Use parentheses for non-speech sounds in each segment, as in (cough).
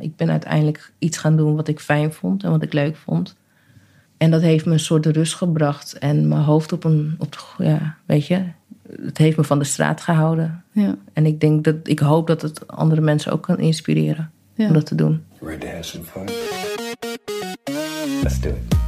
ik ben uiteindelijk iets gaan doen wat ik fijn vond en wat ik leuk vond. En dat heeft me een soort rust gebracht en mijn hoofd op een, op de, ja, weet je, het heeft me van de straat gehouden. Ja. En ik denk dat, ik hoop dat het andere mensen ook kan inspireren Ja. om dat te doen. Ready to have some fun? Let's do it.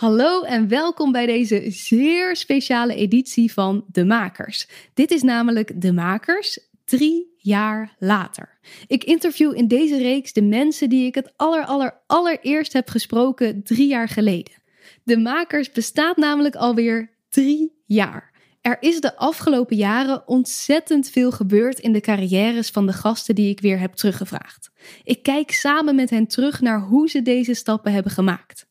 Hallo en welkom bij deze zeer speciale editie van De Makers. Dit is namelijk De Makers drie jaar later. Ik interview in deze reeks de mensen die ik het aller, aller, allereerst heb gesproken drie jaar geleden. De Makers bestaat namelijk alweer drie jaar. Er is de afgelopen jaren ontzettend veel gebeurd in de carrières van de gasten die ik weer heb teruggevraagd. Ik kijk samen met hen terug naar hoe ze deze stappen hebben gemaakt.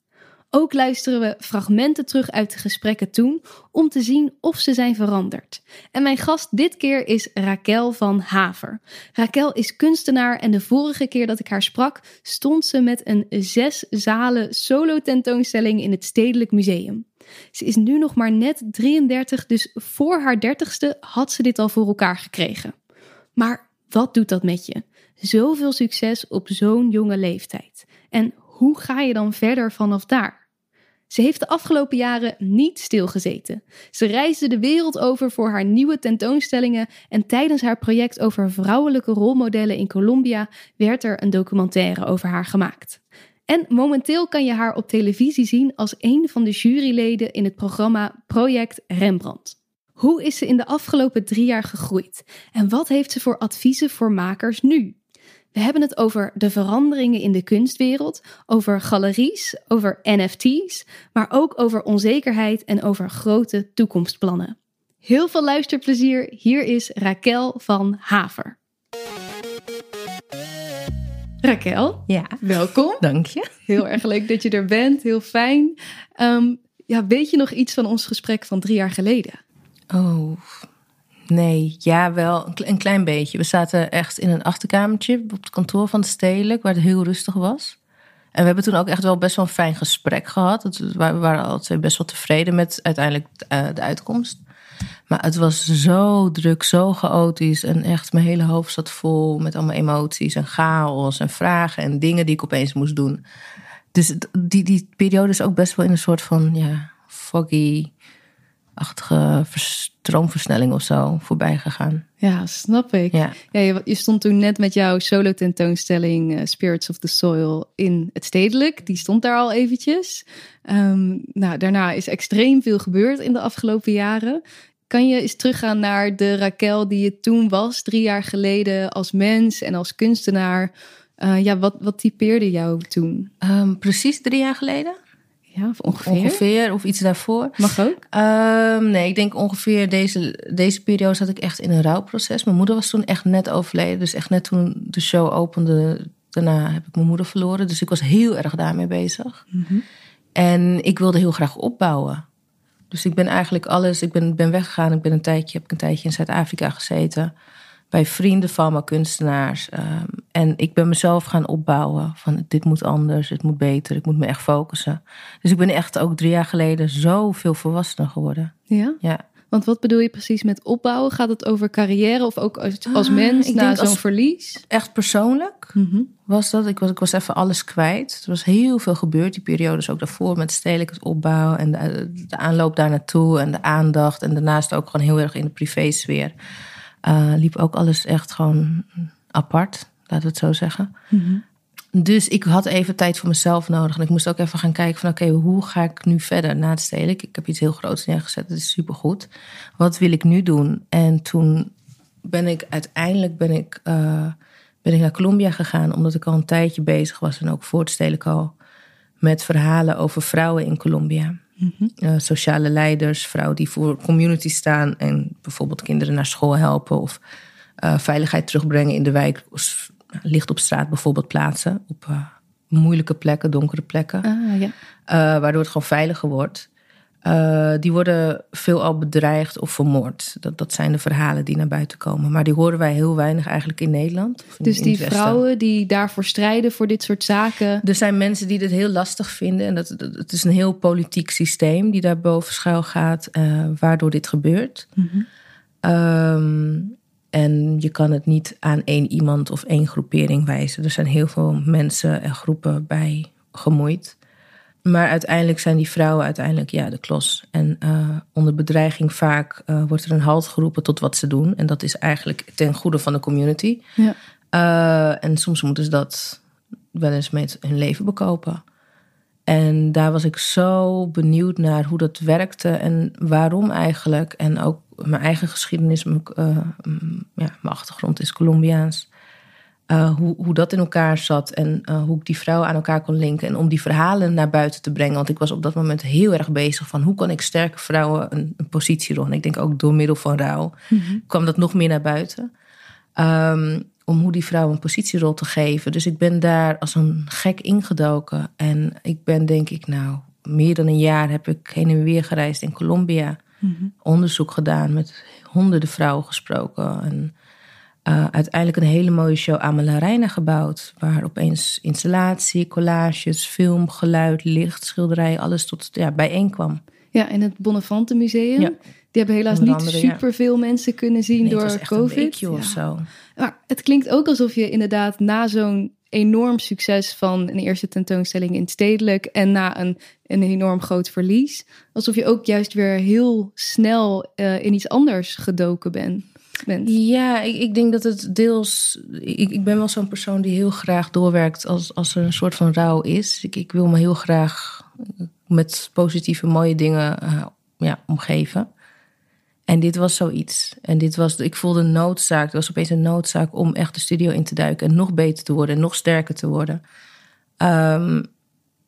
Ook luisteren we fragmenten terug uit de gesprekken toen om te zien of ze zijn veranderd. En mijn gast dit keer is Raquel van Haver. Raquel is kunstenaar en de vorige keer dat ik haar sprak stond ze met een zes zalen solo tentoonstelling in het Stedelijk Museum. Ze is nu nog maar net 33, dus voor haar 30ste had ze dit al voor elkaar gekregen. Maar wat doet dat met je? Zoveel succes op zo'n jonge leeftijd. En hoe ga je dan verder vanaf daar? Ze heeft de afgelopen jaren niet stilgezeten. Ze reisde de wereld over voor haar nieuwe tentoonstellingen en tijdens haar project over vrouwelijke rolmodellen in Colombia werd er een documentaire over haar gemaakt. En momenteel kan je haar op televisie zien als een van de juryleden in het programma Project Rembrandt. Hoe is ze in de afgelopen drie jaar gegroeid? En wat heeft ze voor adviezen voor makers nu? We hebben het over de veranderingen in de kunstwereld, over galeries, over NFT's, maar ook over onzekerheid en over grote toekomstplannen. Heel veel luisterplezier. Hier is Raquel van Haver. Raquel, Ja, welkom. dank je. Heel erg leuk dat je er bent. Heel fijn. Ehm, ja, weet je nog iets van ons gesprek van drie jaar geleden? Oh, nee, ja, wel een, kle- een klein beetje. We zaten echt in een achterkamertje op het kantoor van de Stedelijk, waar het heel rustig was. En we hebben toen ook echt wel best wel een fijn gesprek gehad. We waren altijd best wel tevreden met uiteindelijk eh, de uitkomst. Maar het was zo druk, zo chaotisch. En echt, mijn hele hoofd zat vol met allemaal emoties en chaos en vragen en dingen die ik opeens moest doen. Dus die, die periode is ook best wel in een soort van, ja, foggy-achtige vers- stroomversnelling of zo voorbij gegaan. Ja, snap ik. Ja. Ja, je, je stond toen net met jouw solo tentoonstelling eh, Spirits of the Soil in het stedelijk. Die stond daar al eventjes. Ehm, nou, daarna is extreem veel gebeurd in de afgelopen jaren. Kan je eens teruggaan naar de Raquel die je toen was, drie jaar geleden, als mens en als kunstenaar? Eh, ja, wat, wat typeerde jou toen? Ehm, precies drie jaar geleden? Ja, of ongeveer? Ongeveer, of iets daarvoor. Mag ook? Ehm, nee, ik denk ongeveer deze, deze periode zat ik echt in een rouwproces. Mijn moeder was toen echt net overleden. Dus echt net toen de show opende, daarna heb ik mijn moeder verloren. Dus ik was heel erg daarmee bezig. En ik wilde heel graag opbouwen. Dus ik ben eigenlijk alles, ik ben, ben weggegaan. Ik ben een tijdje, heb ik een tijdje in Zuid-Afrika gezeten. Bij vrienden van mijn kunstenaars. Ehm, en ik ben mezelf gaan opbouwen. Van dit moet anders, dit moet beter. Ik moet me echt focussen. Dus ik ben echt ook drie jaar geleden zoveel volwassener geworden. Ja? Ja. Want wat bedoel je precies met opbouwen? Gaat het over carrière of ook als, als Ah, mens na zo'n verlies? Echt persoonlijk Mhm. was dat. Ik was, ik was even alles kwijt. Er was heel veel gebeurd. Die periodes ook daarvoor met stedelijk het opbouw. En de, de aanloop daar naartoe. En de aandacht. En daarnaast ook gewoon heel erg in de privésfeer. Eh liep ook alles echt gewoon apart. Laten we het zo zeggen. Dus ik had even tijd voor mezelf nodig. En ik moest ook even gaan kijken van... oké, hoe ga ik nu verder na het stedelijk? Ik heb iets heel groots neergezet. Dat is supergoed. Wat wil ik nu doen? En toen ben ik uiteindelijk ben ik, eh, ben ik naar Colombia gegaan... omdat ik al een tijdje bezig was... en ook voor het stedelijk al... met verhalen over vrouwen in Colombia. Eh, sociale leiders, vrouwen die voor community staan... en bijvoorbeeld kinderen naar school helpen... of eh, veiligheid terugbrengen in de wijk... licht op straat bijvoorbeeld plaatsen... op, eh, moeilijke plekken, donkere plekken. Ah, ja. Waardoor het gewoon veiliger wordt. Uh, die worden veelal bedreigd of vermoord. Dat, dat zijn de verhalen die naar buiten komen. Maar die horen wij heel weinig eigenlijk in Nederland. In, dus die vrouwen die daarvoor strijden voor dit soort zaken. Er zijn mensen die dit heel lastig vinden. En dat, dat het is een heel politiek systeem die daar boven schuil gaat, uh, waardoor dit gebeurt. Mm -hmm. um, en je kan het niet aan één iemand of één groepering wijzen. Er zijn heel veel mensen en groepen bij gemoeid. Maar uiteindelijk zijn die vrouwen uiteindelijk ja, de klos. En uh, onder bedreiging vaak uh, wordt er een halt geroepen tot wat ze doen. En dat is eigenlijk ten goede van de community. Ja. Uh, en soms moeten ze dat wel eens met hun leven bekopen. En daar was ik zo benieuwd naar hoe dat werkte en waarom eigenlijk. En ook mijn eigen geschiedenis, mijn, ja, mijn achtergrond is Colombiaans. Uh, hoe, hoe dat in elkaar zat en uh, hoe ik die vrouwen aan elkaar kon linken. En om die verhalen naar buiten te brengen. Want ik was op dat moment heel erg bezig van hoe kan ik sterke vrouwen een, een positierol. En ik denk ook door middel van rouw mm -hmm. kwam dat nog meer naar buiten. Um, om hoe die vrouwen een positierol te geven. Dus ik ben daar als een gek ingedoken. En ik ben denk ik nou meer dan een jaar heb ik heen en weer gereisd in Colombia. Mm -hmm. Onderzoek gedaan, met honderden vrouwen gesproken. En uh, uiteindelijk een hele mooie show Amela gebouwd. Waar opeens installatie, collages, film, geluid, licht, schilderij, alles tot ja, bijeen kwam. Ja, in het Bonnefante Museum. Ja. Die hebben helaas niet andere, super veel ja. mensen kunnen zien nee, door het was echt COVID. Een weekje of zo. Maar het klinkt ook alsof je inderdaad na zo'n enorm succes van een eerste tentoonstelling in het stedelijk en na een, een enorm groot verlies, alsof je ook juist weer heel snel uh, in iets anders gedoken bent. Ja, ik, ik, denk dat het deels. Ik, ik ben wel zo'n persoon die heel graag doorwerkt als, als er een soort van rouw is. Ik, ik wil me heel graag met positieve, mooie dingen uh, ja, omgeven. En dit was zoiets. En dit was, ik voelde een noodzaak. Het was opeens een noodzaak om echt de studio in te duiken. En nog beter te worden. En nog sterker te worden. Um,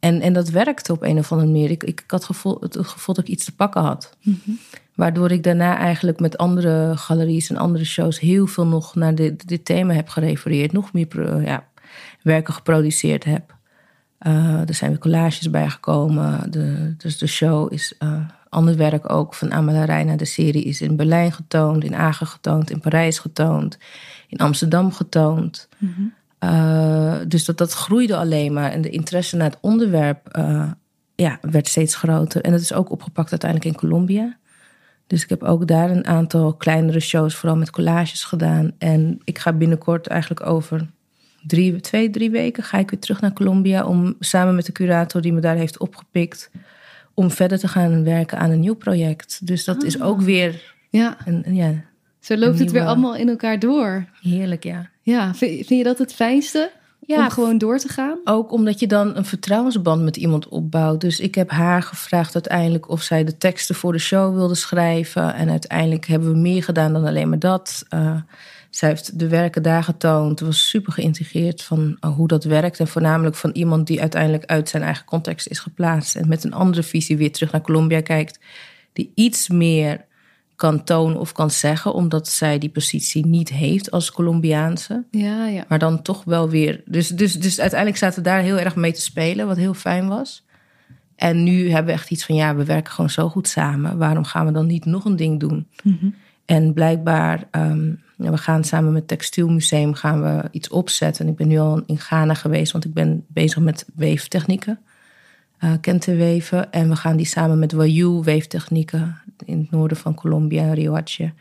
en, en dat werkte op een of andere manier. Ik, ik had gevoel, het gevoel dat ik iets te pakken had. Mm -hmm. Waardoor ik daarna eigenlijk met andere galeries en andere shows heel veel nog naar dit, dit thema heb gerefereerd. Nog meer ja, werken geproduceerd heb. Uh, er zijn weer collages bijgekomen. De, dus de show is uh, ander werk ook van Amela Reina. De serie is in Berlijn getoond, in Agen getoond, in Parijs getoond, in Amsterdam getoond. Mm -hmm. Uh, dus dat, dat groeide alleen maar. En de interesse naar het onderwerp ja, werd steeds groter. En dat is ook opgepakt uiteindelijk in Colombia. Dus ik heb ook daar een aantal kleinere shows, vooral met collages gedaan. En ik ga binnenkort eigenlijk over drie, twee, drie weken ga ik weer terug naar Colombia om samen met de curator die me daar heeft opgepikt, om verder te gaan werken aan een nieuw project. Dus dat ah. is ook weer. Ja. Een, een, ja Zo loopt het weer allemaal in elkaar door. Heerlijk, ja. Ja, vind, je dat het fijnste? Ja, om gewoon door te gaan? Ook omdat je dan een vertrouwensband met iemand opbouwt. Dus ik heb haar gevraagd uiteindelijk of zij de teksten voor de show wilde schrijven. En uiteindelijk hebben we meer gedaan dan alleen maar dat. Uh, zij heeft de werken daar getoond. Was super geïntegreerd van uh, hoe dat werkt. En voornamelijk van iemand die uiteindelijk uit zijn eigen context is geplaatst. En met een andere visie weer terug naar Colombia kijkt. Die iets meer kan tonen of kan zeggen, omdat zij die positie niet heeft als Colombiaanse. Ja, ja. Maar dan toch wel weer. Dus, dus, dus uiteindelijk zaten we daar heel erg mee te spelen, wat heel fijn was. En nu hebben we echt iets van, ja, we werken gewoon zo goed samen. Waarom gaan we dan niet nog een ding doen? Mm -hmm. En blijkbaar, um, we gaan samen met het Textielmuseum gaan we iets opzetten. En ik ben nu al in Ghana geweest, want ik ben bezig met weeftechnieken. Uh, kentenweven. En we gaan die samen met Wayu weeftechnieken in het noorden van Colombia, Riohache,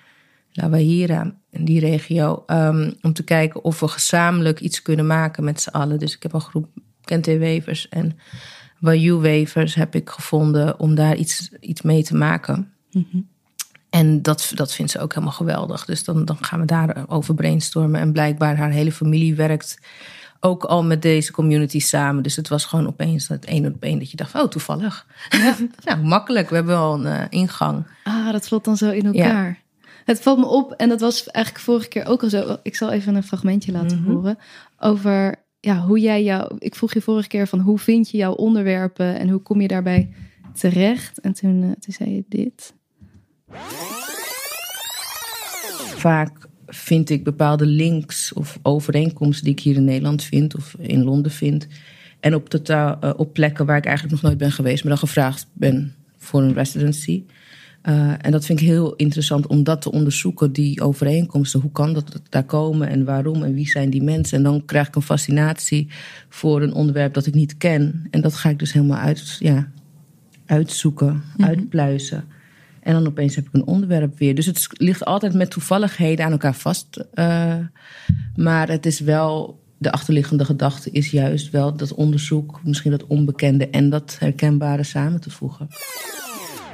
La Guajira, in die regio. Um, om te kijken of we gezamenlijk iets kunnen maken met z'n allen. Dus ik heb een groep Kente-wevers en Wayu-wevers heb ik gevonden om daar iets, iets mee te maken. Mm -hmm. En dat, dat vindt ze ook helemaal geweldig. Dus dan, dan gaan we daarover brainstormen. En blijkbaar haar hele familie werkt ook al met deze community samen. Dus het was gewoon opeens het een op één dat je dacht, oh toevallig. Ja. (laughs) nou, makkelijk, we hebben al een uh, ingang. Ah, dat valt dan zo in elkaar. Ja. Het valt me op, en dat was eigenlijk vorige keer ook al zo. Ik zal even een fragmentje laten mm -hmm. horen. Over ja, hoe jij jou. Ik vroeg je vorige keer van hoe vind je jouw onderwerpen en hoe kom je daarbij terecht? En toen, uh, toen zei je dit. Vaak vind ik bepaalde links of overeenkomsten die ik hier in Nederland vind of in Londen vind, En op, totaal, uh, op plekken waar ik eigenlijk nog nooit ben geweest, maar dan gevraagd ben voor een residency. Uh, en dat vind ik heel interessant om dat te onderzoeken, die overeenkomsten. Hoe kan dat daar komen en waarom en wie zijn die mensen? En dan krijg ik een fascinatie voor een onderwerp dat ik niet ken. En dat ga ik dus helemaal uit, ja, uitzoeken, mm uitpluizen. En dan opeens heb ik een onderwerp weer. Dus het ligt altijd met toevalligheden aan elkaar vast. Uh, maar het is wel, de achterliggende gedachte is juist wel dat onderzoek, misschien dat onbekende en dat herkenbare samen te voegen.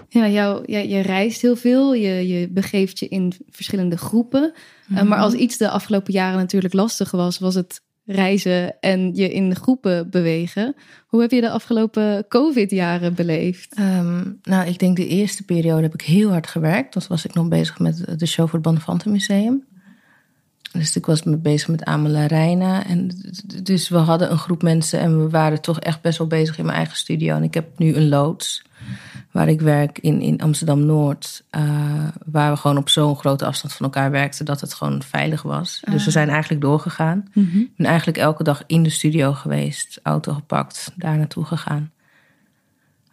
Ja, jou, ja, je reist heel veel, je, je begeeft je in verschillende groepen. Mm maar als iets de afgelopen jaren natuurlijk lastig was, was het reizen en je in groepen bewegen. Hoe heb je de afgelopen COVID-jaren beleefd? Um, nou, ik denk de eerste periode heb ik heel hard gewerkt. Dat was ik nog bezig met de show voor het Bonnefantenmuseum. Dus ik was bezig met Amela Reina. En dus we hadden een groep mensen en we waren toch echt best wel bezig in mijn eigen studio. En ik heb nu een loods waar ik werk in, in Amsterdam-Noord. Uh, waar we gewoon op zo'n grote afstand van elkaar werkten dat het gewoon veilig was. Dus we ah. zijn eigenlijk doorgegaan. Ik ben eigenlijk elke dag in de studio geweest, auto gepakt, daar naartoe gegaan.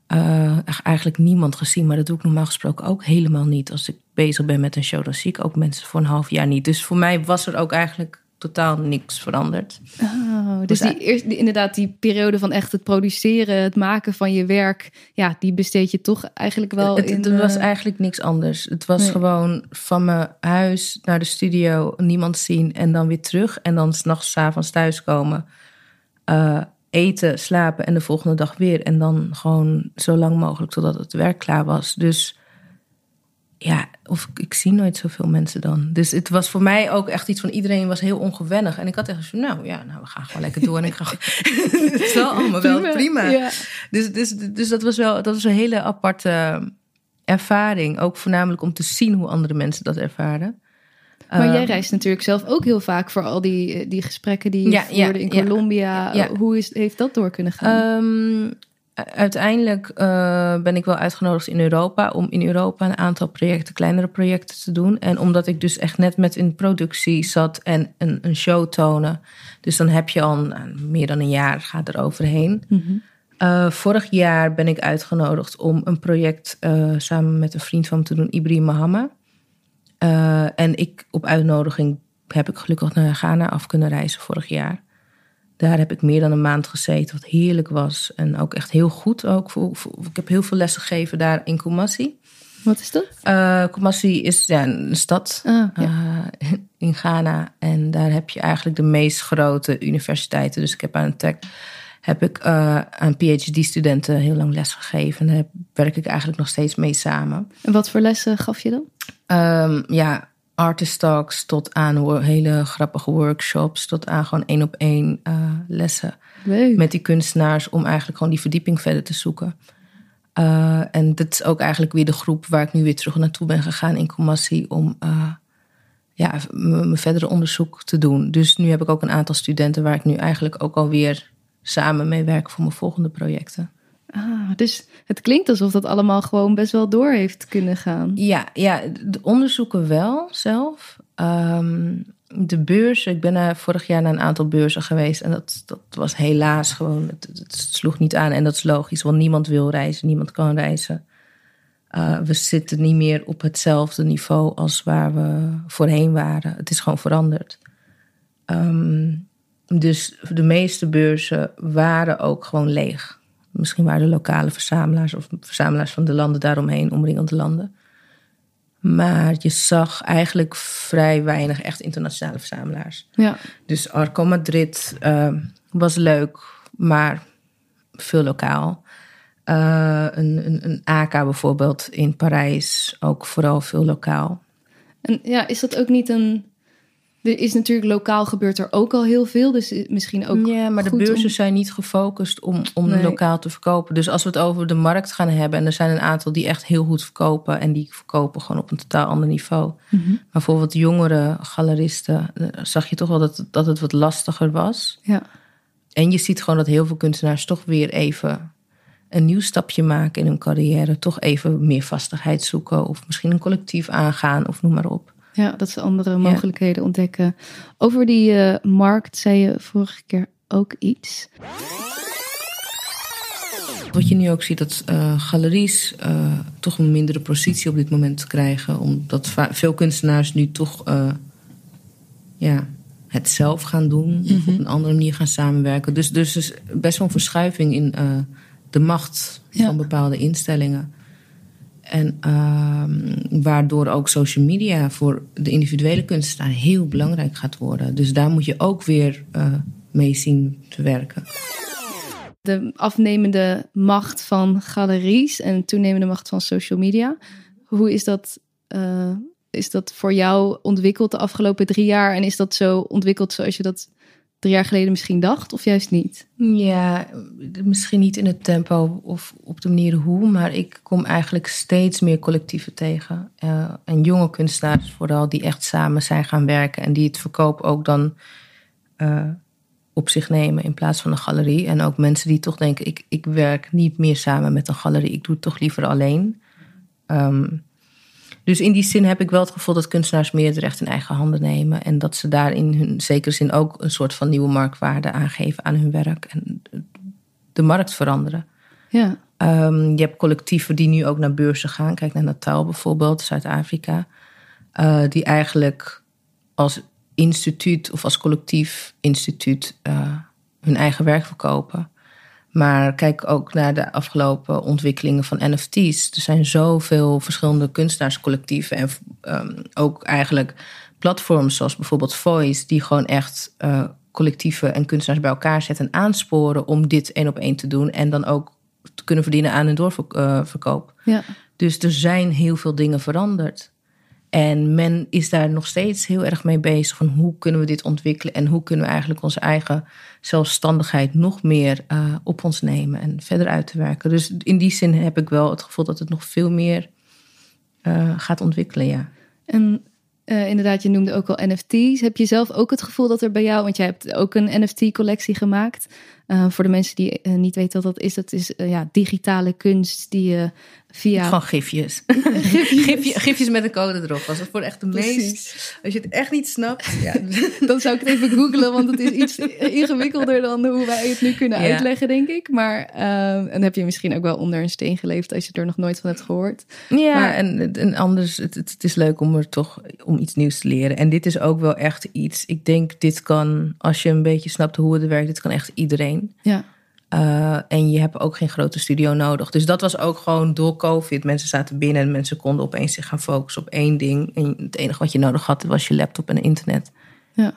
Uh, eigenlijk niemand gezien, maar dat doe ik normaal gesproken ook helemaal niet. Als ik bezig ben met een show, dan zie ik ook mensen voor een half jaar niet. Dus voor mij was er ook eigenlijk totaal niks veranderd. Oh, dus, dus die, eerst, die, inderdaad, die periode van echt het produceren, het maken van je werk, ja, die besteed je toch eigenlijk wel het, in. Het was eigenlijk niks anders. Het was gewoon van mijn huis naar de studio, niemand zien en dan weer terug. En dan s'nachts, avonds thuiskomen. Uh, eten, slapen en de volgende dag weer. En dan gewoon zo lang mogelijk totdat het werk klaar was. Dus ja, of ik zie nooit zoveel mensen dan. Dus het was voor mij ook echt iets van iedereen was heel ongewennig. En ik had echt zo, nou ja, nou we gaan gewoon lekker door. En ik ga. (laughs) het is wel (laughs) allemaal wel prima. Ja. Dus, dus, dus dat was wel dat was een hele aparte ervaring. Ook voornamelijk om te zien hoe andere mensen dat ervaren. Maar jij ehm, reist natuurlijk zelf ook heel vaak voor al die, die gesprekken die je ja, voerde in Colombia. Hoe is, heeft dat door kunnen gaan? Um, uiteindelijk uh, ben ik wel uitgenodigd in Europa om in Europa een aantal projecten, kleinere projecten te doen. En omdat ik dus echt net met in productie zat en een, een show tonen. Dus dan heb je al nou, meer dan een jaar gaat er overheen. Mm vorig jaar ben ik uitgenodigd om een project uh, samen met een vriend van me te doen, Ibrahim Mohammed. en ik op uitnodiging heb ik gelukkig naar Ghana af kunnen reizen vorig jaar. Daar heb ik meer dan een maand gezeten, wat heerlijk was. En ook echt heel goed. Ook voor, ik heb heel veel lessen gegeven daar in Kumasi. Wat is dat? Uh, Kumasi is ja, een stad ah, ja. uh, in Ghana. En daar heb je eigenlijk de meest grote universiteiten. Dus ik heb aan tech heb ik uh, aan PhD-studenten heel lang les gegeven. En daar werk ik eigenlijk nog steeds mee samen. En wat voor lessen gaf je dan? Um, ja, artist talks tot aan hele grappige workshops, tot aan gewoon één op één uh, lessen Leuk. met die kunstenaars om eigenlijk gewoon die verdieping verder te zoeken. Uh, en dat is ook eigenlijk weer de groep waar ik nu weer terug naartoe ben gegaan in Commassie om uh, ja, mijn verdere onderzoek te doen. Dus nu heb ik ook een aantal studenten waar ik nu eigenlijk ook alweer samen mee werk voor mijn volgende projecten. Ah, dus het klinkt alsof dat allemaal gewoon best wel door heeft kunnen gaan. Ja, ja de onderzoeken wel zelf. Um, de beurs, ik ben vorig jaar naar een aantal beurzen geweest. En dat, dat was helaas gewoon, het, het, sloeg niet aan. En dat is logisch, want niemand wil reizen, niemand kan reizen. Uh, we zitten niet meer op hetzelfde niveau als waar we voorheen waren. Het is gewoon veranderd. Um, dus de meeste beurzen waren ook gewoon leeg. Misschien waren de lokale verzamelaars of verzamelaars van de landen daaromheen, omringende landen. Maar je zag eigenlijk vrij weinig echt internationale verzamelaars. Ja. Dus Arco Madrid uh, was leuk, maar veel lokaal. Uh, een, een, een AK bijvoorbeeld in Parijs, ook vooral veel lokaal. En ja, is dat ook niet een er is natuurlijk lokaal gebeurt er ook al heel veel. Dus misschien ook. Ja, maar de beurzen zijn niet gefocust om, om lokaal te verkopen. Dus als we het over de markt gaan hebben. En er zijn een aantal die echt heel goed verkopen. En die verkopen gewoon op een totaal ander niveau. Mhm. Maar bijvoorbeeld jongere galeristen. Eh, zag je toch wel dat, dat het wat lastiger was. Ja. En je ziet gewoon dat heel veel kunstenaars toch weer even een nieuw stapje maken in hun carrière. Toch even meer vastigheid zoeken. Of misschien een collectief aangaan. Of noem maar op. Ja, dat ze andere mogelijkheden ontdekken. Over die uh, markt zei je vorige keer ook iets. Wat je nu ook ziet, dat uh, galeries uh, toch een mindere positie op dit moment krijgen. Omdat veel kunstenaars nu toch ja, het zelf gaan doen. Of op mhm. een andere manier gaan samenwerken. Dus, dus er is best wel een verschuiving in de macht van bepaalde instellingen. En ehm, waardoor ook social media voor de individuele kunstenaar heel belangrijk gaat worden. Dus daar moet je ook weer mee zien te werken de afnemende macht van galeries en toenemende macht van social media. Hoe is dat, uh, is dat voor jou ontwikkeld de afgelopen drie jaar? En is dat zo ontwikkeld zoals je dat drie jaar geleden misschien dacht, of juist niet? Ja, misschien niet in het tempo of op de manier hoe, maar ik kom eigenlijk steeds meer collectieven tegen. Uh, en jonge kunstenaars vooral, die echt samen zijn gaan werken en die het verkoop ook dan. Uh, op zich nemen in plaats van een galerie. En ook mensen die toch denken: ik, ik werk niet meer samen met een galerie, ik doe het toch liever alleen. Ehm, dus in die zin heb ik wel het gevoel dat kunstenaars meer het recht in eigen handen nemen. En dat ze daar in hun zekere zin ook een soort van nieuwe marktwaarde aangeven aan hun werk. En de markt veranderen. Ja. Um, je hebt collectieven die nu ook naar beurzen gaan. Kijk naar Natal bijvoorbeeld, Zuid-Afrika. Uh, die eigenlijk als instituut of als collectief instituut uh, hun eigen werk verkopen. Maar kijk ook naar de afgelopen ontwikkelingen van NFT's. Er zijn zoveel verschillende kunstenaarscollectieven en um, ook eigenlijk platforms zoals bijvoorbeeld Voice, die gewoon echt uh, collectieven en kunstenaars bij elkaar zetten en aansporen om dit één op één te doen en dan ook te kunnen verdienen aan hun doorverkoop. Ja. Dus er zijn heel veel dingen veranderd. En men is daar nog steeds heel erg mee bezig van hoe kunnen we dit ontwikkelen en hoe kunnen we eigenlijk onze eigen zelfstandigheid nog meer uh, op ons nemen en verder uit te werken. Dus in die zin heb ik wel het gevoel dat het nog veel meer uh, gaat ontwikkelen, ja. En uh, inderdaad, je noemde ook al NFT's. Heb je zelf ook het gevoel dat er bij jou, want jij hebt ook een NFT-collectie gemaakt. Uh, voor de mensen die uh, niet weten wat dat is, dat is ja, digitale kunst die je via. Van gifjes. (laughs) gifjes. gifjes met een code erop. Was het voor echt de meest. Als je het echt niet snapt. Ja. (laughs) dan zou ik het even googlen, want het is iets ingewikkelder dan hoe wij het nu kunnen uitleggen, denk ik. Maar uh, en heb je misschien ook wel onder een steen geleefd als je er nog nooit van hebt gehoord. Ja, maar, en, en anders, het, het, is leuk om er toch om iets nieuws te leren. En dit is ook wel echt iets. Ik denk, dit kan, als je een beetje snapt hoe het werkt, dit kan echt iedereen. Ja. Uh, en je hebt ook geen grote studio nodig. Dus dat was ook gewoon door COVID. Mensen zaten binnen en mensen konden opeens zich gaan focussen op één ding. En het enige wat je nodig had, was je laptop en internet. Ja.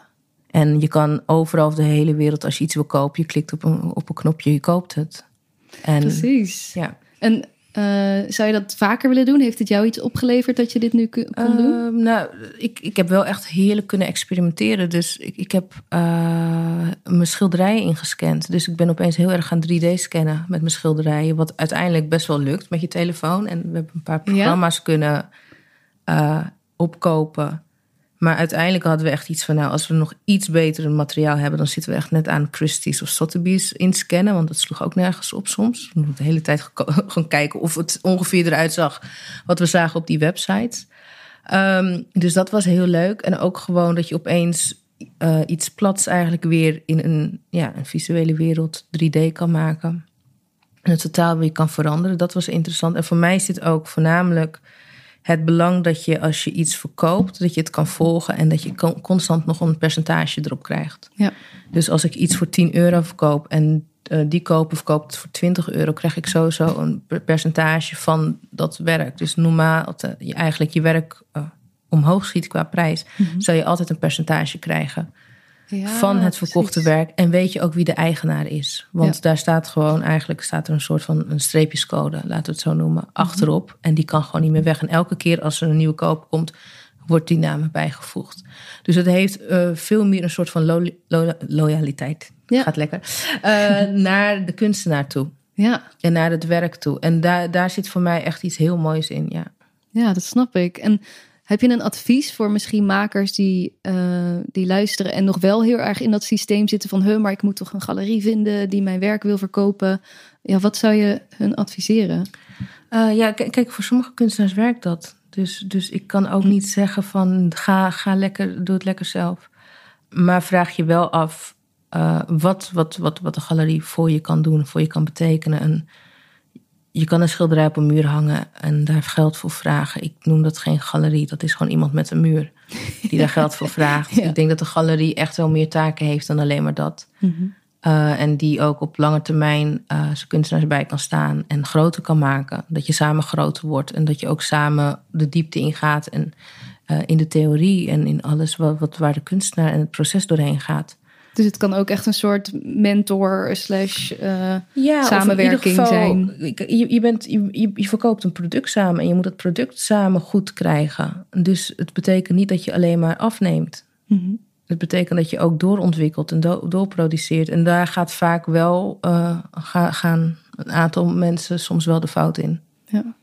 En je kan overal op de hele wereld, als je iets wil kopen, je klikt op een, op een knopje, je koopt het. En, Precies. Ja. En zou je dat vaker willen doen? Heeft het jou iets opgeleverd dat je dit nu kon doen? Uh, nou, ik, ik heb wel echt heerlijk kunnen experimenteren. Dus ik, ik heb uh, mijn schilderijen ingescand. Dus ik ben opeens heel erg gaan 3D-scannen met mijn schilderijen. Wat uiteindelijk best wel lukt met je telefoon. En we hebben een paar programma's kunnen uh, opkopen maar uiteindelijk hadden we echt iets van, nou, als we nog iets beter materiaal hebben, dan zitten we echt net aan Christie's of Sotheby's inscannen. Want dat sloeg ook nergens op soms. We moeten de hele tijd gaan (laughs) kijken of het ongeveer eruit zag wat we zagen op die websites. Um, dus dat was heel leuk. En ook gewoon dat je opeens uh, iets plats eigenlijk weer in een, ja, een visuele wereld 3D kan maken. En het totaal weer kan veranderen. Dat was interessant. En voor mij zit ook voornamelijk het belang dat je als je iets verkoopt, dat je het kan volgen en dat je constant nog een percentage erop krijgt. Ja. Dus als ik iets voor 10 euro verkoop en uh, die koper verkoopt het voor 20 euro, krijg ik sowieso een percentage van dat werk. Dus normaal, je eigenlijk je werk uh, omhoog schiet qua prijs, mm -hmm. zou je altijd een percentage krijgen ja, van het verkochte werk. En weet je ook wie de eigenaar is. Want daar staat gewoon, eigenlijk staat er een soort van een streepjescode, laten we het zo noemen, mhm. achterop. En die kan gewoon niet meer weg. En elke keer als er een nieuwe koop komt, wordt die naam bijgevoegd. Dus het heeft uh, veel meer een soort van lo lo loyaliteit. Ja. Gaat lekker. Uh, (laughs) naar de kunstenaar toe. Ja. En naar het werk toe. En daar, daar zit voor mij echt iets heel moois in. Ja, ja dat snap ik. En heb je een advies voor misschien makers die, uh, die luisteren en nog wel heel erg in dat systeem zitten van, huh, maar ik moet toch een galerie vinden die mijn werk wil verkopen? Ja, wat zou je hun adviseren? Uh, ja, kijk, voor sommige kunstenaars werkt dat. Dus, dus ik kan ook niet zeggen van ga, ga lekker, doe het lekker zelf. Maar vraag je wel af uh, wat, wat, wat, wat de galerie voor je kan doen, voor je kan betekenen. En je kan een schilderij op een muur hangen en daar geld voor vragen. Ik noem dat geen galerie, dat is gewoon iemand met een muur die daar geld voor vraagt. (laughs) Ik denk dat de galerie echt wel meer taken heeft dan alleen maar dat. Mhm. Uh, en die ook op lange termijn uh, zijn kunstenaars bij kan staan en groter kan maken. Dat je samen groter wordt en dat je ook samen de diepte ingaat en uh, in de theorie en in alles wat, wat, waar de kunstenaar en het proces doorheen gaat. Dus het kan ook echt een soort mentor slash ja, samenwerking geval, zijn. Je, je, bent, je, je verkoopt een product samen en je moet het product samen goed krijgen. Dus het betekent niet dat je alleen maar afneemt. Mm -hmm. Het betekent dat je ook doorontwikkelt en do doorproduceert. En daar gaat vaak wel uh, ga, gaan een aantal mensen soms wel de fout in. Ja.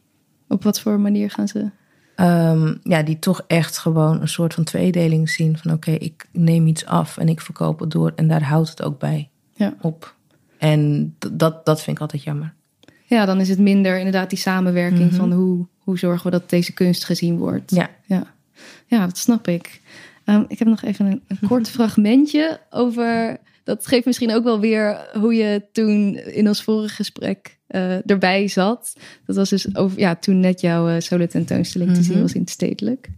Op wat voor manier gaan ze? Um, ja, die toch echt gewoon een soort van tweedeling zien. Van oké, okay, ik neem iets af en ik verkoop het door. En daar houdt het ook bij ja. op. En dat, dat vind ik altijd jammer. Ja, dan is het minder inderdaad die samenwerking mm -hmm. van hoe, hoe zorgen we dat deze kunst gezien wordt. Ja, ja. ja dat snap ik. Um, ik heb nog even een, een kort (laughs) fragmentje over. Dat geeft misschien ook wel weer hoe je toen in ons vorige gesprek uh, erbij zat. Dat was dus over, ja, toen net jouw uh, solo tentoonstelling mm -hmm. te zien was in het stedelijk.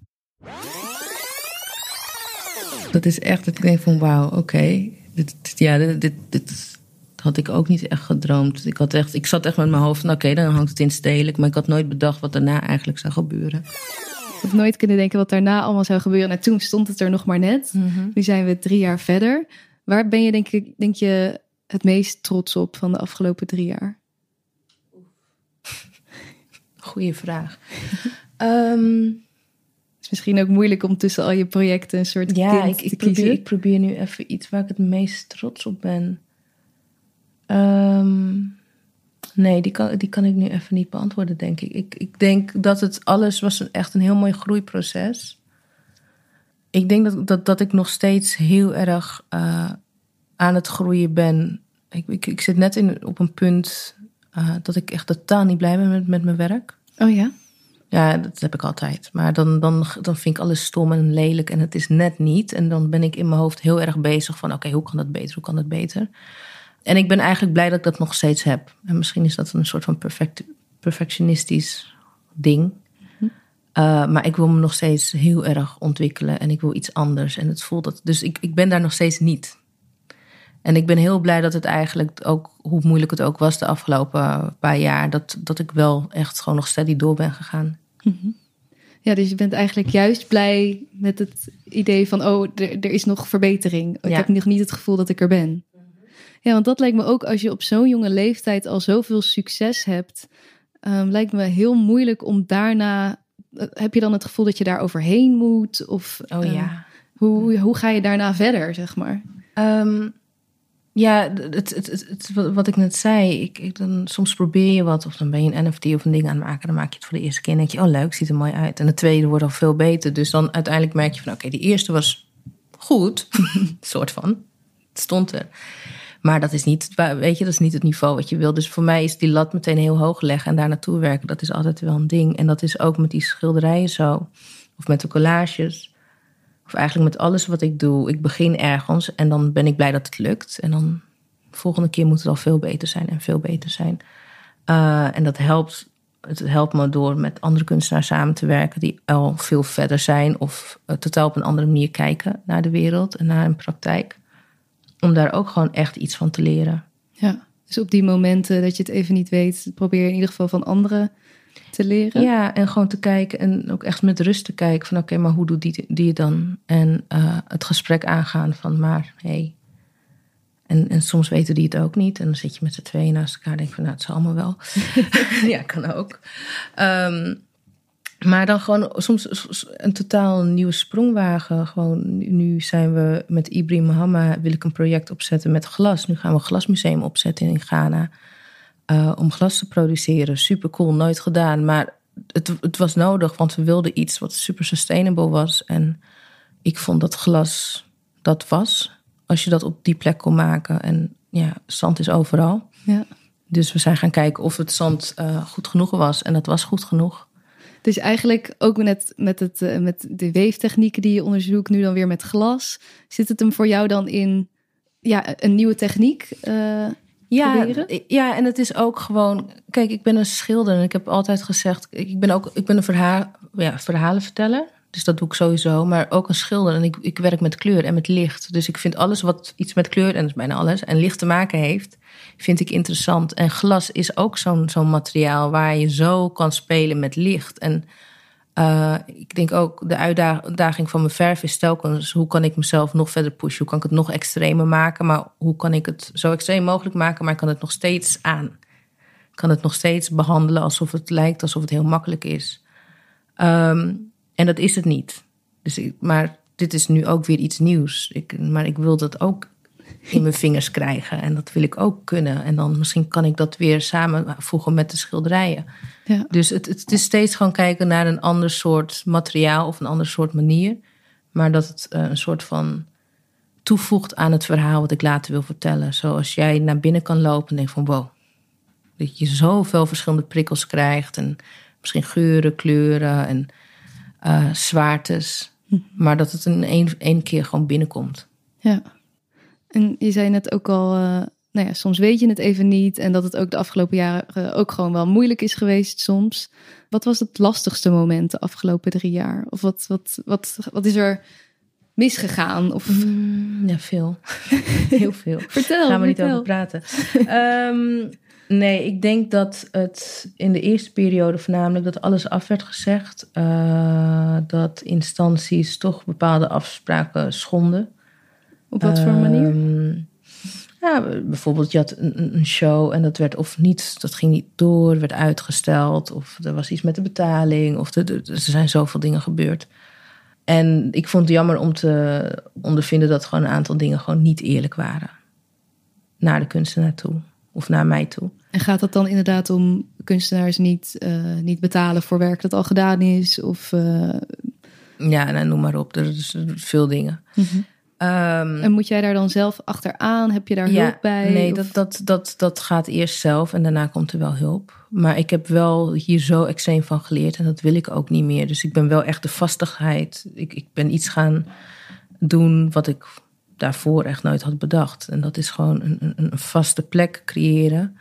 Dat is echt, ik denk van wauw, oké. Okay. Dit, ja, dit, dit, dit, had ik ook niet echt gedroomd. Ik, had echt, ik zat echt met mijn hoofd van oké, okay, dan hangt het in stedelijk. Maar ik had nooit bedacht wat daarna eigenlijk zou gebeuren. Ik heb nooit kunnen denken wat daarna allemaal zou gebeuren. En toen stond het er nog maar net. Mm -hmm. Nu zijn we drie jaar verder. Waar ben je denk, ik, denk je het meest trots op van de afgelopen drie jaar? (laughs) Goeie vraag. um, (laughs) het is misschien ook moeilijk om tussen al je projecten een soort ja, ik, te ik probeer, ik probeer nu even iets waar ik het meest trots op ben. Um, Nee, die kan, die kan ik nu even niet beantwoorden, denk ik. ik. Ik denk dat het alles was een, echt een heel mooi groeiproces. Ik denk dat, dat, dat ik nog steeds heel erg uh, aan het groeien ben. Ik, ik, ik zit net in, op een punt uh, dat ik echt totaal niet blij ben met, met mijn werk. Oh ja? Ja, dat heb ik altijd. Maar dan, dan, dan vind ik alles stom en lelijk en het is net niet. En dan ben ik in mijn hoofd heel erg bezig van... oké, okay, hoe kan dat beter, hoe kan dat beter? En ik ben eigenlijk blij dat ik dat nog steeds heb. En misschien is dat een soort van perfect, perfectionistisch ding. Uh, maar ik wil me nog steeds heel erg ontwikkelen en ik wil iets anders. En het voelt dat. Dus ik, ik ben daar nog steeds niet. En ik ben heel blij dat het eigenlijk ook, hoe moeilijk het ook was de afgelopen paar jaar, dat, dat ik wel echt gewoon nog steady door ben gegaan. Mhm. Ja, dus je bent eigenlijk juist blij met het idee van, oh, er, er is nog verbetering. Ik Ja. heb nog niet het gevoel dat ik er ben. Ja, want dat lijkt me ook als je op zo'n jonge leeftijd al zoveel succes hebt, um, lijkt me heel moeilijk om daarna. Heb je dan het gevoel dat je daar overheen moet? Of Oh uh, ja. hoe, hoe ga je daarna verder, zeg maar? Ehm, ja, het, het, het, wat- wat ik net zei, ik, ik, dan, soms probeer je wat, of dan ben je een NFT of een ding aan het maken, dan maak je het voor de eerste keer en denk je, oh leuk, ziet er mooi uit. En de tweede wordt al veel beter. Dus dan uiteindelijk merk je van, oké, die eerste was goed, (laughs) soort van, het stond er. Maar dat is niet, weet je, dat is niet het niveau wat je wil. Dus voor mij is die lat meteen heel hoog leggen en daar naartoe werken, dat is altijd wel een ding. En dat is ook met die schilderijen zo, of met de collages. Of eigenlijk met alles wat ik doe. Ik begin ergens en dan ben ik blij dat het lukt. En dan de volgende keer moet het al veel beter zijn en veel beter zijn. Uh, en dat helpt, het helpt me door met andere kunstenaars samen te werken die al veel verder zijn of uh, totaal op een andere manier kijken naar de wereld en naar een praktijk. Om daar ook gewoon echt iets van te leren. Ja, dus op die momenten dat je het even niet weet, probeer je in ieder geval van anderen te leren. Ja, en gewoon te kijken en ook echt met rust te kijken van oké, maar hoe doet die, die het dan? En uh, het gesprek aangaan van maar hé. Hey. En, en soms weten die het ook niet. En dan zit je met z'n tweeën naast elkaar en denk van nou, het zal allemaal wel. (laughs) ja, kan ook. Um, maar dan gewoon soms een totaal nieuwe sprongwagen. Gewoon, nu zijn we met Ibrahim Mohammed, wil ik een project opzetten met glas. Nu gaan we een glasmuseum opzetten in Ghana. Uh, om glas te produceren. Super cool, nooit gedaan. Maar het, het, was nodig, want we wilden iets wat super sustainable was. En ik vond dat glas dat was. Als je dat op die plek kon maken. En ja, zand is overal. Ja. Dus we zijn gaan kijken of het zand uh, goed genoeg was. En dat was goed genoeg. Dus eigenlijk ook met, met, het, uh, met de weeftechnieken die je onderzoekt, nu dan weer met glas. Zit het hem voor jou dan in ja, een nieuwe techniek? Uh, ja, ja, en het is ook gewoon. Kijk, ik ben een schilder en ik heb altijd gezegd. Ik ben ook ik ben een verhaal, ja, verhalenverteller. Dus dat doe ik sowieso. Maar ook een schilder. En ik, ik werk met kleur en met licht. Dus ik vind alles wat iets met kleur, en dat is bijna alles, en licht te maken heeft, vind ik interessant. En glas is ook zo'n zo'n materiaal waar je zo kan spelen met licht. En uh, ik denk ook de uitdaging van mijn verf is telkens hoe kan ik mezelf nog verder pushen? Hoe kan ik het nog extremer maken? Maar hoe kan ik het zo extreem mogelijk maken, maar ik kan het nog steeds aan? Ik kan het nog steeds behandelen alsof het lijkt alsof het heel makkelijk is. Um, en dat is het niet. Dus ik, maar dit is nu ook weer iets nieuws. Ik, maar ik wil dat ook in mijn vingers krijgen. En dat wil ik ook kunnen. En dan misschien kan ik dat weer samenvoegen met de schilderijen. Ja. Dus het, het is steeds gewoon kijken naar een ander soort materiaal of een ander soort manier. Maar dat het eh, een soort van toevoegt aan het verhaal wat ik later wil vertellen. Zoals jij naar binnen kan lopen en denkt van wow. Dat je zoveel verschillende prikkels krijgt. En misschien geuren, kleuren en uh, zwaartes. Hm. Maar dat het in één, één keer gewoon binnenkomt. Ja. En je zei net ook al, uh, nou ja, soms weet je het even niet. En dat het ook de afgelopen jaren ook gewoon wel moeilijk is geweest soms. Wat was het lastigste moment de afgelopen drie jaar? Of wat, wat, wat, wat is er misgegaan? Of... Mm, ja, veel. (laughs) Heel veel. vertel. Gaan we niet over praten. um, Nee, ik denk dat het in de eerste periode voornamelijk dat alles af werd gezegd. Uh, dat instanties toch bepaalde afspraken schonden. Op wat voor manier? Ehm, ja, bijvoorbeeld je had een, een, show en dat werd of niet, dat ging niet door, werd uitgesteld. Of er was iets met de betaling. Of er zijn zoveel dingen gebeurd. En ik vond het jammer om te ondervinden dat gewoon een aantal dingen gewoon niet eerlijk waren. Naar de kunstenaar toe of naar mij toe. En gaat dat dan inderdaad om kunstenaars niet, uh, niet betalen voor werk dat al gedaan is? Of, uh... Ja, nou, noem maar op. Er is veel dingen. Mm -hmm. um, en moet jij daar dan zelf achteraan? Heb je daar ja, hulp bij? Nee, dat, dat, dat, dat gaat eerst zelf en daarna komt er wel hulp. Maar ik heb wel hier zo extreem van geleerd en dat wil ik ook niet meer. Dus ik ben wel echt de vastigheid. Ik, ik ben iets gaan doen wat ik daarvoor echt nooit had bedacht. En dat is gewoon een, een, een vaste plek creëren.